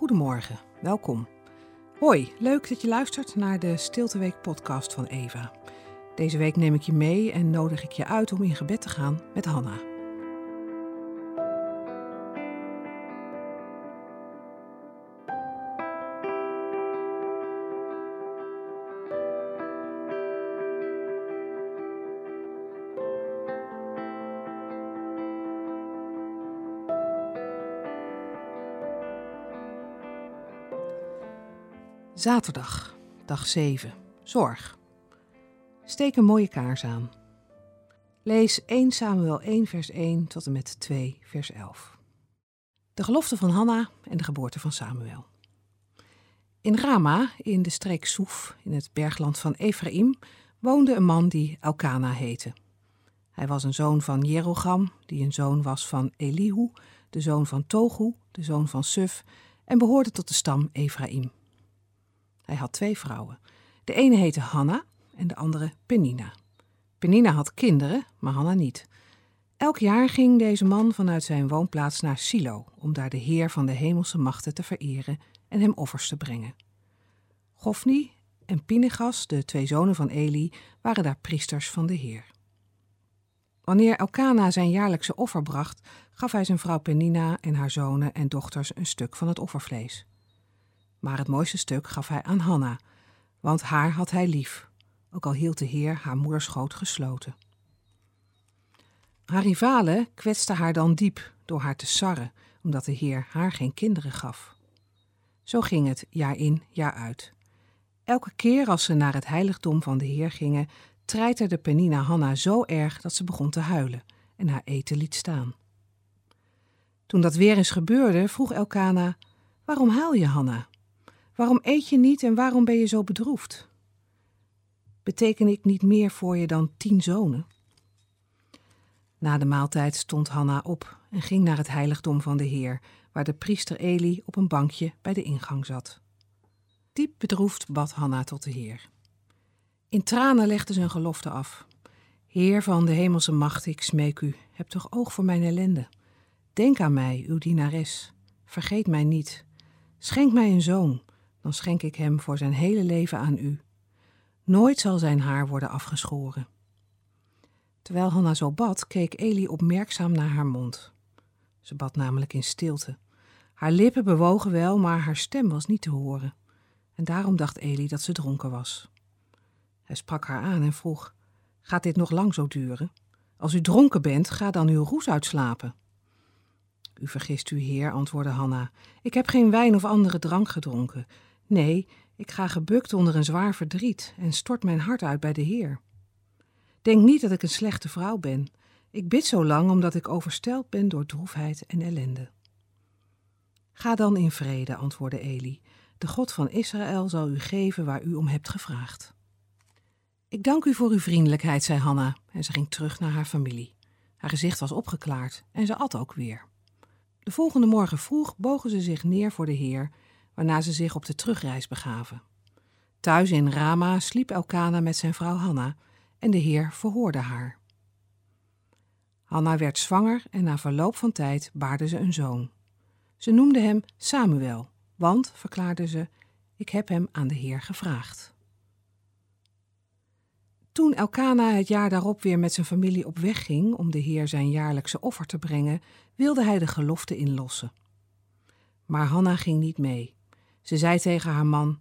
Goedemorgen, welkom. Hoi, leuk dat je luistert naar de Stilteweek podcast van Eva. Deze week neem ik je mee en nodig ik je uit om in gebed te gaan met Hanna. Zaterdag, dag 7. Zorg. Steek een mooie kaars aan. Lees 1 Samuel 1 vers 1 tot en met 2 vers 11. De gelofte van Hanna en de geboorte van Samuel. In Rama, in de streek Soef, in het bergland van Ephraim, woonde een man die Elkana heette. Hij was een zoon van Jerogam, die een zoon was van Elihu, de zoon van Togu, de zoon van Suf, en behoorde tot de stam Ephraim. Hij had twee vrouwen. De ene heette Hanna en de andere Penina. Penina had kinderen, maar Hanna niet. Elk jaar ging deze man vanuit zijn woonplaats naar Silo om daar de Heer van de hemelse machten te vereren en hem offers te brengen. Gofni en Pinegas, de twee zonen van Eli, waren daar priesters van de Heer. Wanneer Elkana zijn jaarlijkse offer bracht, gaf hij zijn vrouw Penina en haar zonen en dochters een stuk van het offervlees. Maar het mooiste stuk gaf hij aan Hanna, want haar had hij lief, ook al hield de Heer haar moeders schoot gesloten. Haar rivalen kwetsten haar dan diep door haar te sarren, omdat de Heer haar geen kinderen gaf. Zo ging het jaar in, jaar uit. Elke keer als ze naar het heiligdom van de Heer gingen, treiterde Penina Hanna zo erg dat ze begon te huilen en haar eten liet staan. Toen dat weer eens gebeurde, vroeg Elkana: Waarom huil je, Hanna? Waarom eet je niet en waarom ben je zo bedroefd? Beteken ik niet meer voor je dan tien zonen? Na de maaltijd stond Hanna op en ging naar het heiligdom van de Heer, waar de priester Eli op een bankje bij de ingang zat. Diep bedroefd bad Hanna tot de Heer. In tranen legde ze een gelofte af. Heer van de hemelse macht, ik smeek u, heb toch oog voor mijn ellende. Denk aan mij, uw dienares. Vergeet mij niet. Schenk mij een zoon, dan schenk ik hem voor zijn hele leven aan u. Nooit zal zijn haar worden afgeschoren. Terwijl Hanna zo bad, keek Eli opmerkzaam naar haar mond. Ze bad namelijk in stilte. Haar lippen bewogen wel, maar haar stem was niet te horen. En daarom dacht Eli dat ze dronken was. Hij sprak haar aan en vroeg: Gaat dit nog lang zo duren? Als u dronken bent, ga dan uw roes uitslapen. U vergist u, heer, antwoordde Hanna. Ik heb geen wijn of andere drank gedronken. Nee, ik ga gebukt onder een zwaar verdriet en stort mijn hart uit bij de Heer. Denk niet dat ik een slechte vrouw ben. Ik bid zo lang omdat ik oversteld ben door droefheid en ellende. Ga dan in vrede, antwoordde Eli. De God van Israël zal u geven waar u om hebt gevraagd. Ik dank u voor uw vriendelijkheid, zei Hanna, en ze ging terug naar haar familie. Haar gezicht was opgeklaard en ze at ook weer. De volgende morgen vroeg bogen ze zich neer voor de Heer waarna ze zich op de terugreis begaven. Thuis in Rama sliep Elkana met zijn vrouw Hanna en de Heer verhoorde haar. Hanna werd zwanger en na verloop van tijd baarde ze een zoon. Ze noemde hem Samuel, want, verklaarde ze, ik heb hem aan de Heer gevraagd. Toen Elkana het jaar daarop weer met zijn familie op weg ging om de Heer zijn jaarlijkse offer te brengen, wilde hij de gelofte inlossen. Maar Hanna ging niet mee. Ze zei tegen haar man: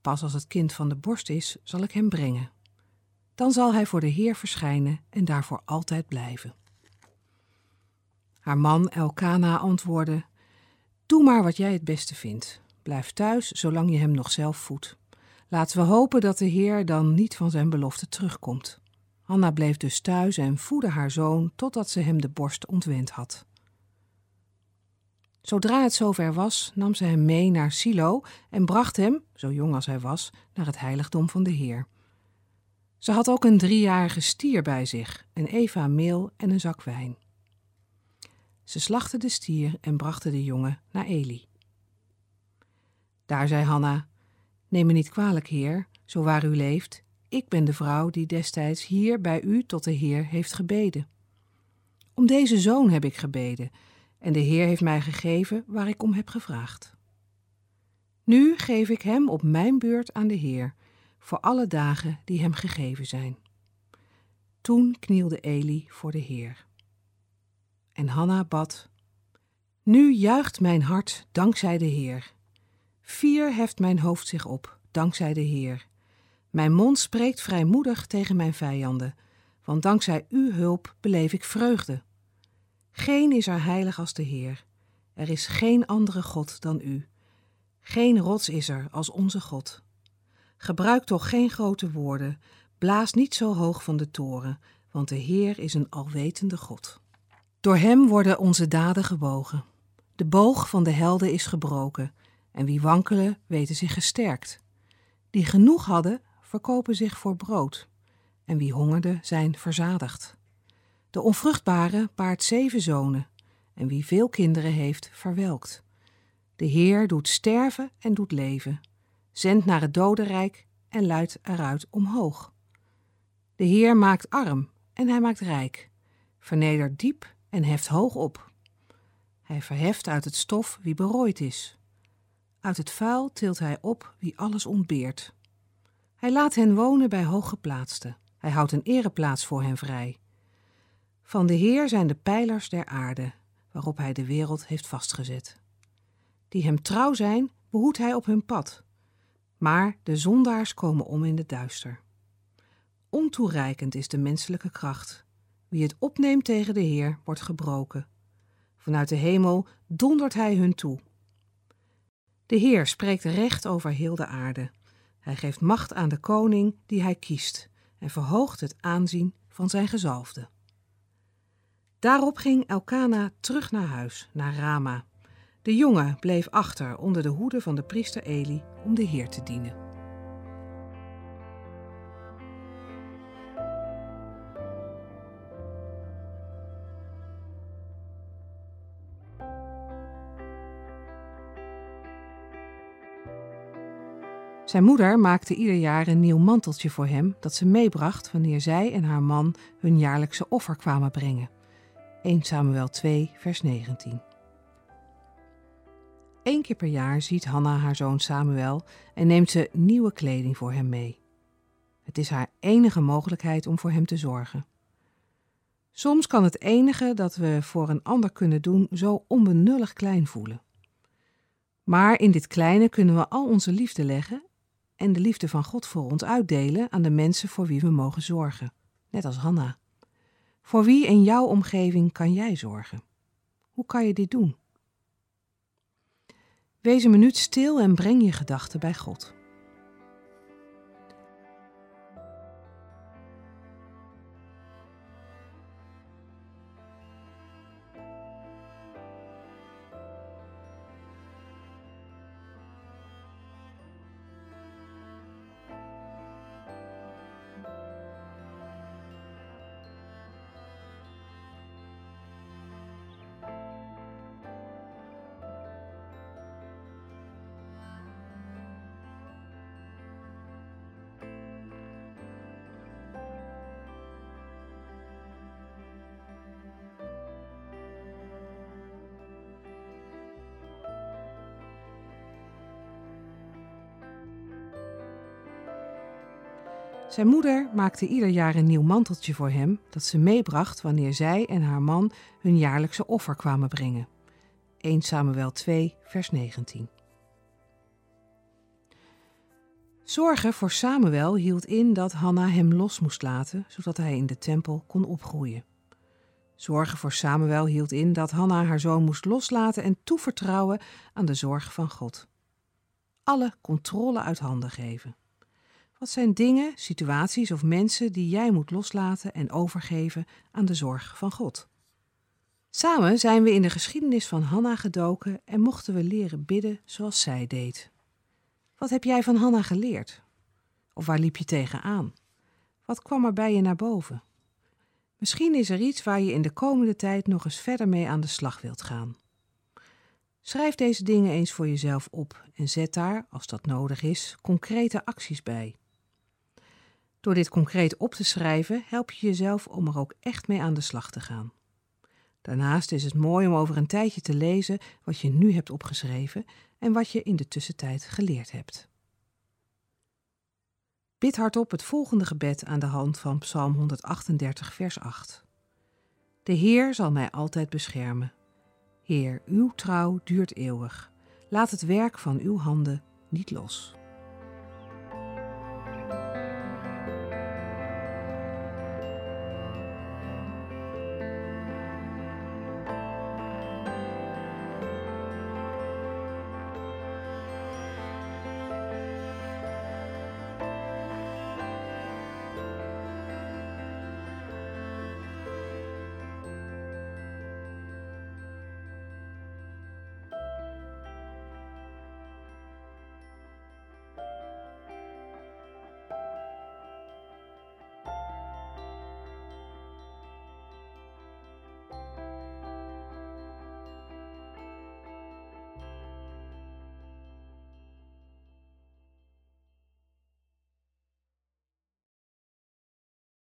Pas als het kind van de borst is, zal ik hem brengen. Dan zal hij voor de Heer verschijnen en daarvoor altijd blijven. Haar man Elkana antwoordde: Doe maar wat jij het beste vindt. Blijf thuis zolang je hem nog zelf voedt. Laten we hopen dat de Heer dan niet van zijn belofte terugkomt. Hanna bleef dus thuis en voedde haar zoon totdat ze hem de borst ontwend had. Zodra het zover was, nam ze hem mee naar Silo en bracht hem, zo jong als hij was, naar het heiligdom van de Heer. Ze had ook een driejarige stier bij zich, een eva meel en een zak wijn. Ze slachtte de stier en brachten de jongen naar Eli. Daar zei Hanna: Neem me niet kwalijk, heer, zo waar u leeft. Ik ben de vrouw die destijds hier bij u tot de Heer heeft gebeden. Om deze zoon heb ik gebeden en de Heer heeft mij gegeven waar ik om heb gevraagd. Nu geef ik hem op mijn beurt aan de Heer, voor alle dagen die hem gegeven zijn. Toen knielde Eli voor de Heer. En Hanna bad: Nu juicht mijn hart dankzij de Heer. Vier heft mijn hoofd zich op, dankzij de Heer. Mijn mond spreekt vrijmoedig tegen mijn vijanden, want dankzij uw hulp beleef ik vreugde. Geen is er heilig als de Heer. Er is geen andere God dan u. Geen rots is er als onze God. Gebruik toch geen grote woorden, blaas niet zo hoog van de toren, want de Heer is een alwetende God. Door hem worden onze daden gebogen. De boog van de helden is gebroken, en wie wankelen weten zich gesterkt. Die genoeg hadden, verkopen zich voor brood, en wie hongerde zijn verzadigd. De onvruchtbare baart zeven zonen, en wie veel kinderen heeft, verwelkt. De Heer doet sterven en doet leven, zendt naar het dodenrijk en luidt eruit omhoog. De Heer maakt arm en hij maakt rijk, vernedert diep en heft hoog op. Hij verheft uit het stof wie berooid is. Uit het vuil tilt hij op wie alles ontbeert. Hij laat hen wonen bij hooggeplaatsten. Hij houdt een ereplaats voor hen vrij. Van de Heer zijn de pijlers der aarde, waarop hij de wereld heeft vastgezet. Die hem trouw zijn, behoedt hij op hun pad. Maar de zondaars komen om in de duister. Ontoereikend is de menselijke kracht. Wie het opneemt tegen de Heer, wordt gebroken. Vanuit de hemel dondert hij hun toe. De Heer spreekt recht over heel de aarde. Hij geeft macht aan de koning die hij kiest en verhoogt het aanzien van zijn gezalfde. Daarop ging Elkana terug naar huis, naar Rama. De jongen bleef achter onder de hoede van de priester Eli om de Heer te dienen. Zijn moeder maakte ieder jaar een nieuw manteltje voor hem dat ze meebracht wanneer zij en haar man hun jaarlijkse offer kwamen brengen. 1 Samuel 2, vers 19. Eén keer per jaar ziet Hanna haar zoon Samuel en neemt ze nieuwe kleding voor hem mee. Het is haar enige mogelijkheid om voor hem te zorgen. Soms kan het enige dat we voor een ander kunnen doen zo onbenullig klein voelen. Maar in dit kleine kunnen we al onze liefde leggen en de liefde van God voor ons uitdelen aan de mensen voor wie we mogen zorgen, net als Hanna. Voor wie in jouw omgeving kan jij zorgen? Hoe kan je dit doen? Wees een minuut stil en breng je gedachten bij God. Zijn moeder maakte ieder jaar een nieuw manteltje voor hem dat ze meebracht wanneer zij en haar man hun jaarlijkse offer kwamen brengen. 1 Samuel 2, vers 19. Zorgen voor Samuel hield in dat Hanna hem los moest laten, zodat hij in de tempel kon opgroeien. Zorgen voor Samuel hield in dat Hanna haar zoon moest loslaten en toevertrouwen aan de zorg van God. Alle controle uit handen geven. Wat zijn dingen, situaties of mensen die jij moet loslaten en overgeven aan de zorg van God? Samen zijn we in de geschiedenis van Hanna gedoken en mochten we leren bidden zoals zij deed. Wat heb jij van Hanna geleerd? Of waar liep je tegenaan? Wat kwam er bij je naar boven? Misschien is er iets waar je in de komende tijd nog eens verder mee aan de slag wilt gaan. Schrijf deze dingen eens voor jezelf op en zet daar, als dat nodig is, concrete acties bij. Door dit concreet op te schrijven help je jezelf om er ook echt mee aan de slag te gaan. Daarnaast is het mooi om over een tijdje te lezen wat je nu hebt opgeschreven en wat je in de tussentijd geleerd hebt. Bid hardop het volgende gebed aan de hand van Psalm 138, vers 8. De Heer zal mij altijd beschermen. Heer, uw trouw duurt eeuwig. Laat het werk van uw handen niet los.